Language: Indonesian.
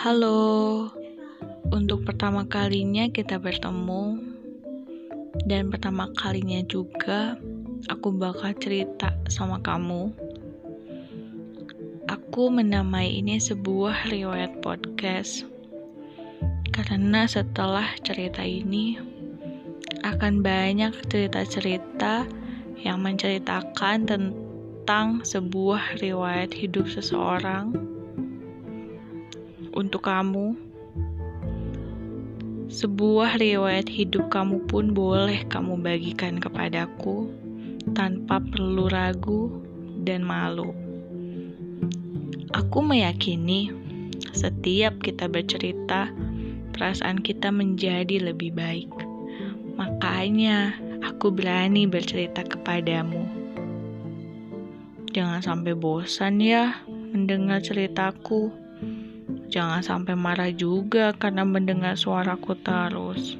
Halo, untuk pertama kalinya kita bertemu, dan pertama kalinya juga aku bakal cerita sama kamu. Aku menamai ini sebuah riwayat podcast. Karena setelah cerita ini akan banyak cerita-cerita yang menceritakan tentang sebuah riwayat hidup seseorang untuk kamu. Sebuah riwayat hidup kamu pun boleh kamu bagikan kepadaku tanpa perlu ragu dan malu. Aku meyakini setiap kita bercerita, perasaan kita menjadi lebih baik. Makanya aku berani bercerita kepadamu. Jangan sampai bosan ya mendengar ceritaku. Jangan sampai marah juga karena mendengar suaraku terus.